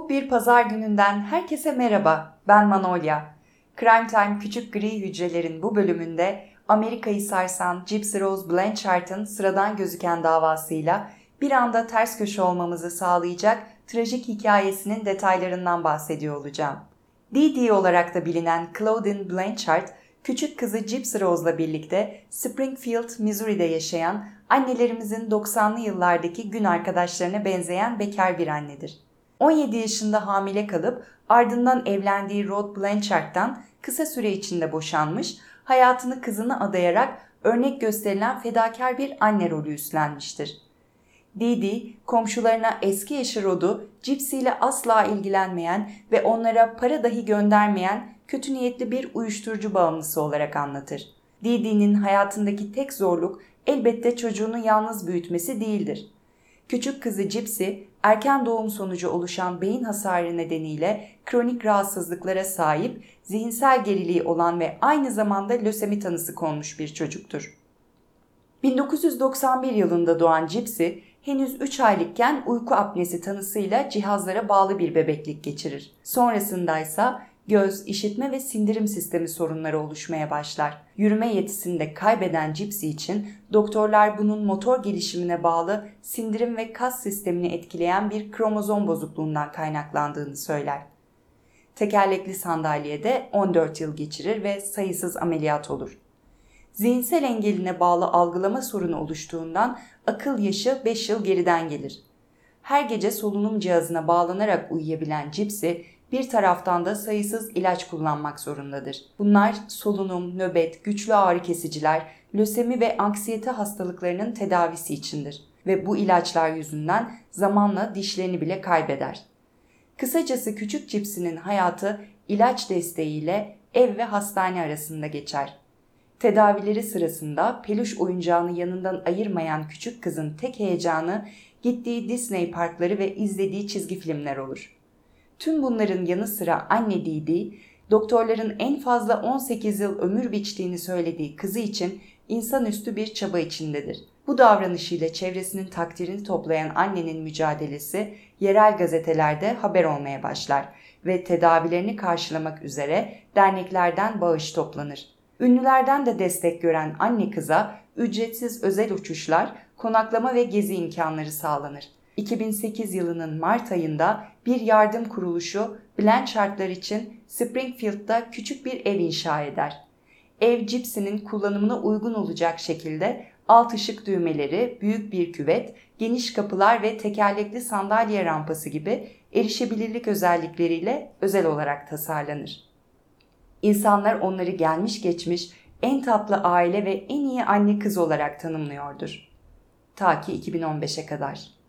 Soğuk bir pazar gününden herkese merhaba. Ben Manolya. Crime Time Küçük Gri Hücrelerin bu bölümünde Amerika'yı sarsan Gypsy Rose Blanchard'ın sıradan gözüken davasıyla bir anda ters köşe olmamızı sağlayacak trajik hikayesinin detaylarından bahsediyor olacağım. Dee olarak da bilinen Claudine Blanchard, küçük kızı Gypsy Rose'la birlikte Springfield, Missouri'de yaşayan annelerimizin 90'lı yıllardaki gün arkadaşlarına benzeyen bekar bir annedir. 17 yaşında hamile kalıp ardından evlendiği Rod Blanchard'dan kısa süre içinde boşanmış, hayatını kızına adayarak örnek gösterilen fedakar bir anne rolü üstlenmiştir. Didi, komşularına eski eşi Rod'u Gypsy ile asla ilgilenmeyen ve onlara para dahi göndermeyen kötü niyetli bir uyuşturucu bağımlısı olarak anlatır. Didi'nin hayatındaki tek zorluk elbette çocuğunu yalnız büyütmesi değildir. Küçük kızı Gypsy, erken doğum sonucu oluşan beyin hasarı nedeniyle kronik rahatsızlıklara sahip, zihinsel geriliği olan ve aynı zamanda lösemi tanısı konmuş bir çocuktur. 1991 yılında doğan Gypsy, henüz 3 aylıkken uyku apnesi tanısıyla cihazlara bağlı bir bebeklik geçirir. Sonrasında ise göz, işitme ve sindirim sistemi sorunları oluşmaya başlar. Yürüme yetisini de kaybeden Gypsy için doktorlar bunun motor gelişimine bağlı sindirim ve kas sistemini etkileyen bir kromozom bozukluğundan kaynaklandığını söyler. Tekerlekli sandalyede 14 yıl geçirir ve sayısız ameliyat olur. Zihinsel engeline bağlı algılama sorunu oluştuğundan akıl yaşı 5 yıl geriden gelir. Her gece solunum cihazına bağlanarak uyuyabilen Gypsy bir taraftan da sayısız ilaç kullanmak zorundadır. Bunlar solunum, nöbet, güçlü ağrı kesiciler, lösemi ve anksiyete hastalıklarının tedavisi içindir ve bu ilaçlar yüzünden zamanla dişlerini bile kaybeder. Kısacası küçük cipsinin hayatı ilaç desteğiyle ev ve hastane arasında geçer. Tedavileri sırasında peluş oyuncağını yanından ayırmayan küçük kızın tek heyecanı gittiği Disney parkları ve izlediği çizgi filmler olur. Tüm bunların yanı sıra anne Didi, doktorların en fazla 18 yıl ömür biçtiğini söylediği kızı için insanüstü bir çaba içindedir. Bu davranışıyla çevresinin takdirini toplayan annenin mücadelesi yerel gazetelerde haber olmaya başlar ve tedavilerini karşılamak üzere derneklerden bağış toplanır. Ünlülerden de destek gören anne kıza ücretsiz özel uçuşlar, konaklama ve gezi imkanları sağlanır. 2008 yılının Mart ayında bir yardım kuruluşu Blanchard'lar için Springfield'da küçük bir ev inşa eder. Ev Gypsy'nin kullanımına uygun olacak şekilde alt ışık düğmeleri, büyük bir küvet, geniş kapılar ve tekerlekli sandalye rampası gibi erişebilirlik özellikleriyle özel olarak tasarlanır. İnsanlar onları gelmiş geçmiş en tatlı aile ve en iyi anne kız olarak tanımlıyordur. Ta ki 2015'e kadar.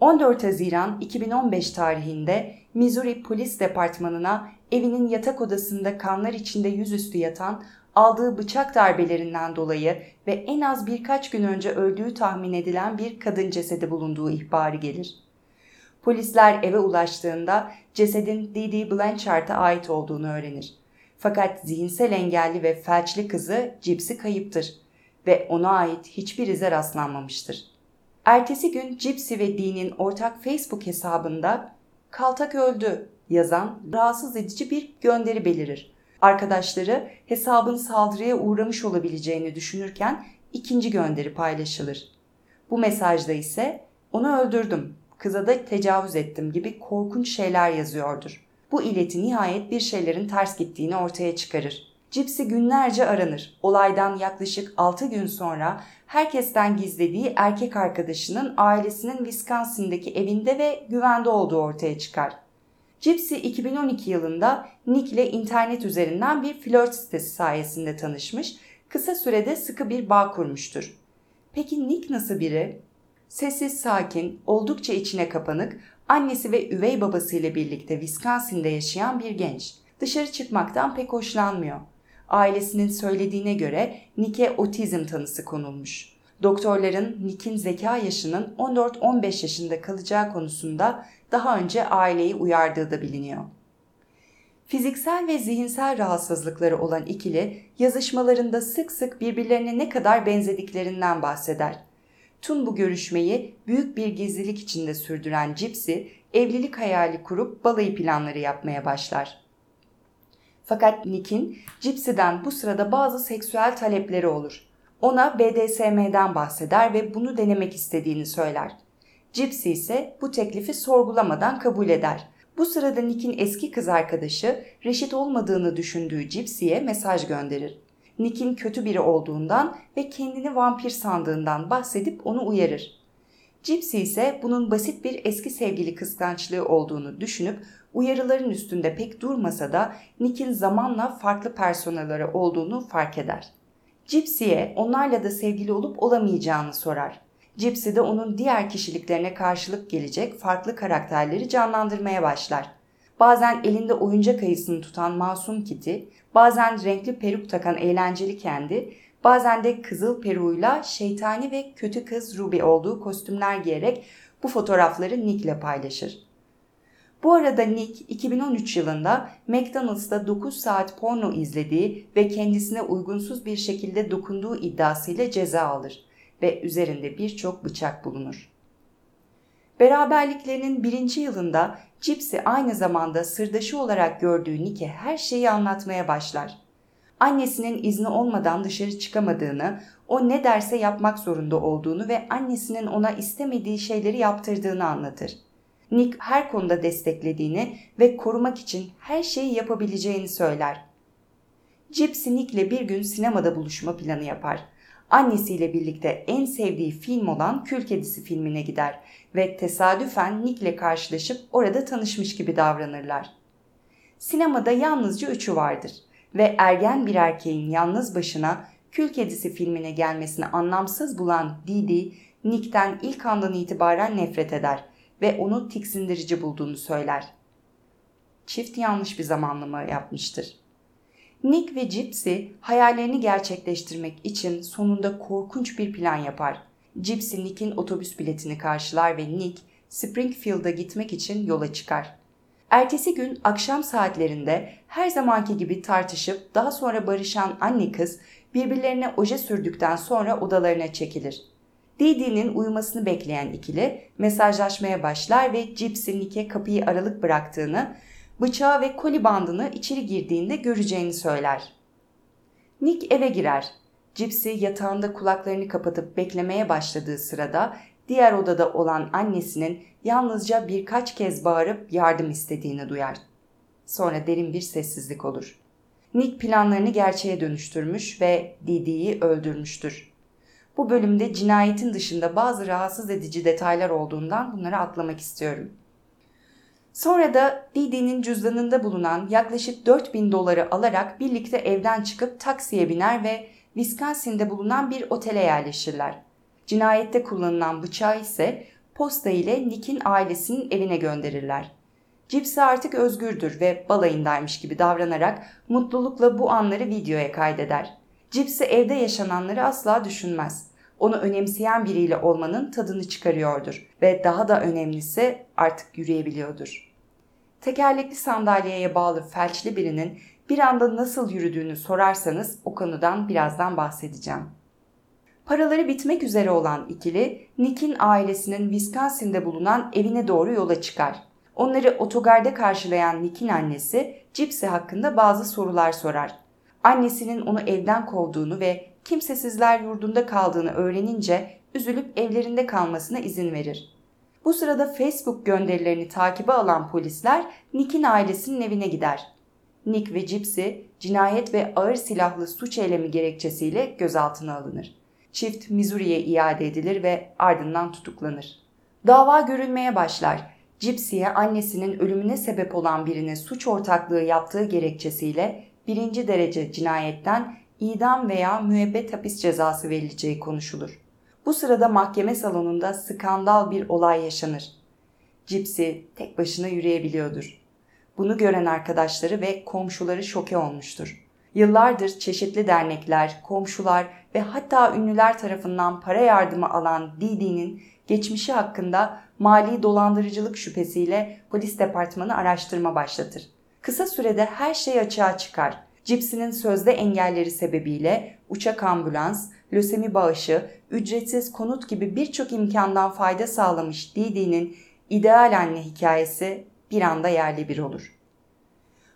14 Haziran 2015 tarihinde Missouri Polis Departmanı'na evinin yatak odasında kanlar içinde yüzüstü yatan aldığı bıçak darbelerinden dolayı ve en az birkaç gün önce öldüğü tahmin edilen bir kadın cesedi bulunduğu ihbarı gelir. Polisler eve ulaştığında cesedin Dee Blanchard'a ait olduğunu öğrenir. Fakat zihinsel engelli ve felçli kızı Gypsy kayıptır ve ona ait hiçbir ize rastlanmamıştır. Ertesi gün Gypsy ve Dean'in ortak Facebook hesabında Kaltak öldü yazan rahatsız edici bir gönderi belirir. Arkadaşları hesabın saldırıya uğramış olabileceğini düşünürken ikinci gönderi paylaşılır. Bu mesajda ise onu öldürdüm, kıza da tecavüz ettim gibi korkunç şeyler yazıyordur. Bu ileti nihayet bir şeylerin ters gittiğini ortaya çıkarır. Gypsy günlerce aranır. Olaydan yaklaşık 6 gün sonra herkesten gizlediği erkek arkadaşının ailesinin Wisconsin'deki evinde ve güvende olduğu ortaya çıkar. Gypsy 2012 yılında Nick ile internet üzerinden bir flört sitesi sayesinde tanışmış, kısa sürede sıkı bir bağ kurmuştur. Peki Nick nasıl biri? Sessiz, sakin, oldukça içine kapanık, annesi ve üvey babasıyla birlikte Wisconsin'de yaşayan bir genç. Dışarı çıkmaktan pek hoşlanmıyor. Ailesinin söylediğine göre Nick'e otizm tanısı konulmuş. Doktorların Nick'in zeka yaşının 14-15 yaşında kalacağı konusunda daha önce aileyi uyardığı da biliniyor. Fiziksel ve zihinsel rahatsızlıkları olan ikili yazışmalarında sık sık birbirlerine ne kadar benzediklerinden bahseder. Tüm bu görüşmeyi büyük bir gizlilik içinde sürdüren Gypsy, evlilik hayali kurup balayı planları yapmaya başlar. Fakat Nick'in Gypsy'den bu sırada bazı seksüel talepleri olur. Ona BDSM'den bahseder ve bunu denemek istediğini söyler. Gypsy ise bu teklifi sorgulamadan kabul eder. Bu sırada Nick'in eski kız arkadaşı reşit olmadığını düşündüğü Gypsy'ye mesaj gönderir. Nick'in kötü biri olduğundan ve kendini vampir sandığından bahsedip onu uyarır. Gypsy ise bunun basit bir eski sevgili kıskançlığı olduğunu düşünüp uyarıların üstünde pek durmasa da Nick'in zamanla farklı personelleri olduğunu fark eder. Gypsy'ye onlarla da sevgili olup olamayacağını sorar. Gypsy de onun diğer kişiliklerine karşılık gelecek farklı karakterleri canlandırmaya başlar. Bazen elinde oyuncak ayısını tutan masum Kitty, bazen renkli peruk takan eğlenceli Candy, bazen de kızıl peruğuyla şeytani ve kötü kız Ruby olduğu kostümler giyerek bu fotoğrafları Nick ile paylaşır. Bu arada Nick 2013 yılında McDonald's'ta 9 saat porno izlediği ve kendisine uygunsuz bir şekilde dokunduğu iddiasıyla ceza alır ve üzerinde birçok bıçak bulunur. Beraberliklerinin birinci yılında Gypsy aynı zamanda sırdaşı olarak gördüğü Nick'e her şeyi anlatmaya başlar. Annesinin izni olmadan dışarı çıkamadığını, o ne derse yapmak zorunda olduğunu ve annesinin ona istemediği şeyleri yaptırdığını anlatır. Nick her konuda desteklediğini ve korumak için her şeyi yapabileceğini söyler. Gypsy Nick'le bir gün sinemada buluşma planı yapar annesiyle birlikte en sevdiği film olan Kül Kedisi filmine gider ve tesadüfen Nick'le karşılaşıp orada tanışmış gibi davranırlar. Sinemada yalnızca üçü vardır ve ergen bir erkeğin yalnız başına Kül Kedisi filmine gelmesini anlamsız bulan Didi, Nick'ten ilk andan itibaren nefret eder ve onu tiksindirici bulduğunu söyler. Çift yanlış bir zamanlama yapmıştır. Nick ve Gypsy hayallerini gerçekleştirmek için sonunda korkunç bir plan yapar. Gypsy Nick'in otobüs biletini karşılar ve Nick Springfield'a gitmek için yola çıkar. Ertesi gün akşam saatlerinde her zamanki gibi tartışıp daha sonra barışan anne kız birbirlerine oje sürdükten sonra odalarına çekilir. Didi'nin uyumasını bekleyen ikili mesajlaşmaya başlar ve Gypsy Nick'e kapıyı aralık bıraktığını bıçağı ve koli bandını içeri girdiğinde göreceğini söyler. Nick eve girer. Gypsy yatağında kulaklarını kapatıp beklemeye başladığı sırada diğer odada olan annesinin yalnızca birkaç kez bağırıp yardım istediğini duyar. Sonra derin bir sessizlik olur. Nick planlarını gerçeğe dönüştürmüş ve Didi'yi öldürmüştür. Bu bölümde cinayetin dışında bazı rahatsız edici detaylar olduğundan bunları atlamak istiyorum. Sonra da Didi'nin cüzdanında bulunan yaklaşık 4000 doları alarak birlikte evden çıkıp taksiye biner ve Wisconsin'de bulunan bir otele yerleşirler. Cinayette kullanılan bıçağı ise posta ile Nick'in ailesinin evine gönderirler. Gypsy artık özgürdür ve balayındaymış gibi davranarak mutlulukla bu anları videoya kaydeder. Gypsy evde yaşananları asla düşünmez onu önemseyen biriyle olmanın tadını çıkarıyordur ve daha da önemlisi artık yürüyebiliyordur. Tekerlekli sandalyeye bağlı felçli birinin bir anda nasıl yürüdüğünü sorarsanız o konudan birazdan bahsedeceğim. Paraları bitmek üzere olan ikili Nick'in ailesinin Wisconsin'de bulunan evine doğru yola çıkar. Onları otogarda karşılayan Nick'in annesi Gypsy hakkında bazı sorular sorar. Annesinin onu evden kovduğunu ve kimsesizler yurdunda kaldığını öğrenince üzülüp evlerinde kalmasına izin verir. Bu sırada Facebook gönderilerini takibe alan polisler Nick'in ailesinin evine gider. Nick ve Gypsy cinayet ve ağır silahlı suç eylemi gerekçesiyle gözaltına alınır. Çift Missouri'ye iade edilir ve ardından tutuklanır. Dava görülmeye başlar. Gypsy'ye annesinin ölümüne sebep olan birine suç ortaklığı yaptığı gerekçesiyle birinci derece cinayetten idam veya müebbet hapis cezası verileceği konuşulur. Bu sırada mahkeme salonunda skandal bir olay yaşanır. Gypsy tek başına yürüyebiliyordur. Bunu gören arkadaşları ve komşuları şoke olmuştur. Yıllardır çeşitli dernekler, komşular ve hatta ünlüler tarafından para yardımı alan Didi'nin geçmişi hakkında mali dolandırıcılık şüphesiyle polis departmanı araştırma başlatır. Kısa sürede her şey açığa çıkar Gypsy'nin sözde engelleri sebebiyle uçak ambulans, lösemi bağışı, ücretsiz konut gibi birçok imkandan fayda sağlamış Didi'nin ideal anne hikayesi bir anda yerli bir olur.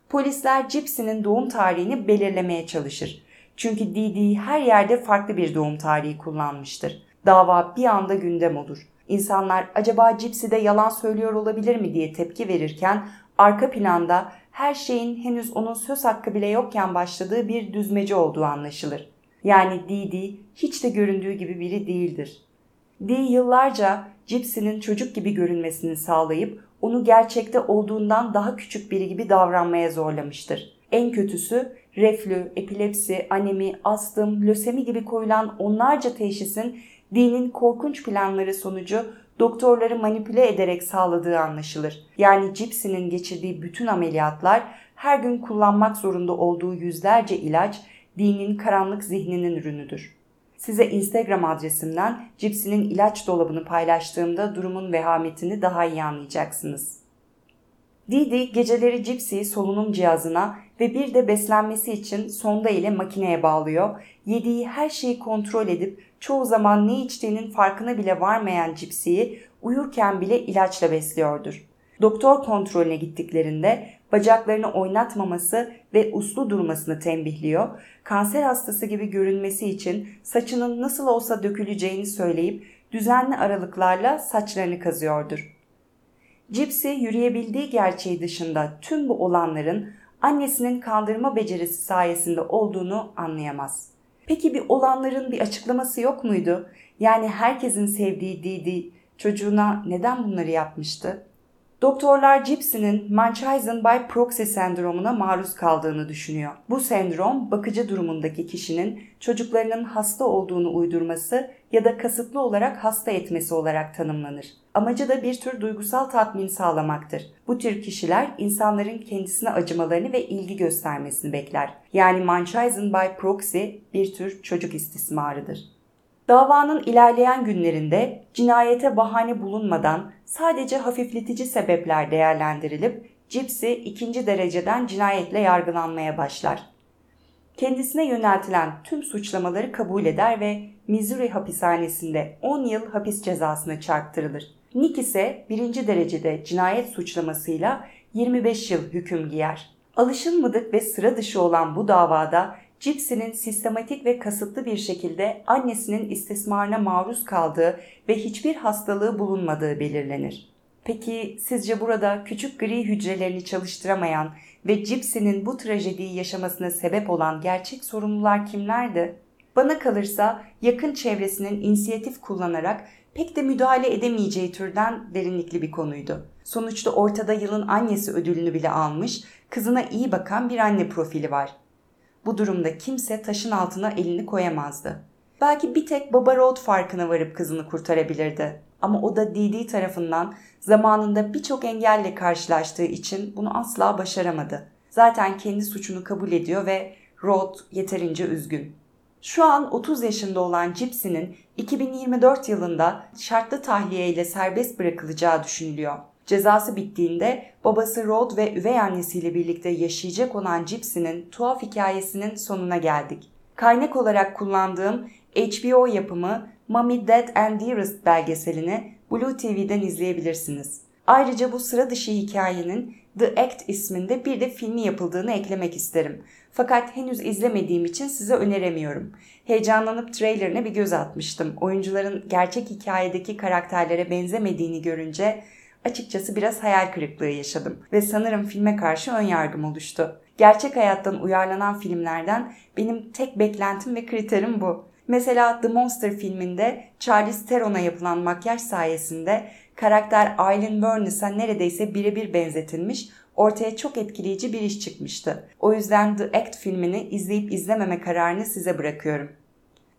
Polisler Gypsy'nin doğum tarihini belirlemeye çalışır. Çünkü Didi her yerde farklı bir doğum tarihi kullanmıştır. Dava bir anda gündem olur. İnsanlar acaba Gypsy de yalan söylüyor olabilir mi diye tepki verirken arka planda her şeyin henüz onun söz hakkı bile yokken başladığı bir düzmece olduğu anlaşılır. Yani Didi hiç de göründüğü gibi biri değildir. Dee yıllarca Gypsy'nin çocuk gibi görünmesini sağlayıp onu gerçekte olduğundan daha küçük biri gibi davranmaya zorlamıştır. En kötüsü reflü, epilepsi, anemi, astım, lösemi gibi koyulan onlarca teşhisin dinin korkunç planları sonucu doktorları manipüle ederek sağladığı anlaşılır. Yani Gypsy'nin geçirdiği bütün ameliyatlar her gün kullanmak zorunda olduğu yüzlerce ilaç dinin karanlık zihninin ürünüdür. Size Instagram adresimden Gypsy'nin ilaç dolabını paylaştığımda durumun vehametini daha iyi anlayacaksınız. Didi geceleri Gypsy'yi solunum cihazına ve bir de beslenmesi için sonda ile makineye bağlıyor. Yediği her şeyi kontrol edip çoğu zaman ne içtiğinin farkına bile varmayan Gypsy'yi uyurken bile ilaçla besliyordur. Doktor kontrolüne gittiklerinde bacaklarını oynatmaması ve uslu durmasını tembihliyor. Kanser hastası gibi görünmesi için saçının nasıl olsa döküleceğini söyleyip düzenli aralıklarla saçlarını kazıyordur. Gypsy yürüyebildiği gerçeği dışında tüm bu olanların annesinin kandırma becerisi sayesinde olduğunu anlayamaz. Peki bir olanların bir açıklaması yok muydu? Yani herkesin sevdiği Didi çocuğuna neden bunları yapmıştı? Doktorlar Gypsy'nin Munchausen by proxy sendromuna maruz kaldığını düşünüyor. Bu sendrom bakıcı durumundaki kişinin çocuklarının hasta olduğunu uydurması ya da kasıtlı olarak hasta etmesi olarak tanımlanır. Amacı da bir tür duygusal tatmin sağlamaktır. Bu tür kişiler insanların kendisine acımalarını ve ilgi göstermesini bekler. Yani Munchausen by proxy bir tür çocuk istismarıdır. Davanın ilerleyen günlerinde cinayete bahane bulunmadan sadece hafifletici sebepler değerlendirilip Gypsy ikinci dereceden cinayetle yargılanmaya başlar. Kendisine yöneltilen tüm suçlamaları kabul eder ve Missouri hapishanesinde 10 yıl hapis cezasına çarptırılır. Nick ise birinci derecede cinayet suçlamasıyla 25 yıl hüküm giyer. Alışılmadık ve sıra dışı olan bu davada Gypsy'nin sistematik ve kasıtlı bir şekilde annesinin istismarına maruz kaldığı ve hiçbir hastalığı bulunmadığı belirlenir. Peki sizce burada küçük gri hücrelerini çalıştıramayan ve Gypsy'nin bu trajediyi yaşamasına sebep olan gerçek sorumlular kimlerdi? Bana kalırsa yakın çevresinin inisiyatif kullanarak pek de müdahale edemeyeceği türden derinlikli bir konuydu. Sonuçta ortada yılın annesi ödülünü bile almış, kızına iyi bakan bir anne profili var. Bu durumda kimse taşın altına elini koyamazdı. Belki bir tek Baba Road farkına varıp kızını kurtarabilirdi. Ama o da Didi tarafından zamanında birçok engelle karşılaştığı için bunu asla başaramadı. Zaten kendi suçunu kabul ediyor ve Rod yeterince üzgün. Şu an 30 yaşında olan Gypsy'nin 2024 yılında şartlı tahliye ile serbest bırakılacağı düşünülüyor. Cezası bittiğinde babası Rod ve üvey annesiyle birlikte yaşayacak olan Gypsy'nin tuhaf hikayesinin sonuna geldik. Kaynak olarak kullandığım HBO yapımı Mommy Dead and Dearest belgeselini Blue TV'den izleyebilirsiniz. Ayrıca bu sıra dışı hikayenin The Act isminde bir de filmi yapıldığını eklemek isterim. Fakat henüz izlemediğim için size öneremiyorum. Heyecanlanıp trailerine bir göz atmıştım. Oyuncuların gerçek hikayedeki karakterlere benzemediğini görünce açıkçası biraz hayal kırıklığı yaşadım ve sanırım filme karşı ön yargım oluştu. Gerçek hayattan uyarlanan filmlerden benim tek beklentim ve kriterim bu. Mesela The Monster filminde Charlize Theron'a yapılan makyaj sayesinde karakter Aileen Wuornos'a neredeyse birebir benzetilmiş, ortaya çok etkileyici bir iş çıkmıştı. O yüzden The Act filmini izleyip izlememe kararını size bırakıyorum.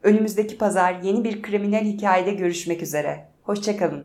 Önümüzdeki pazar yeni bir kriminal hikayede görüşmek üzere. Hoşçakalın.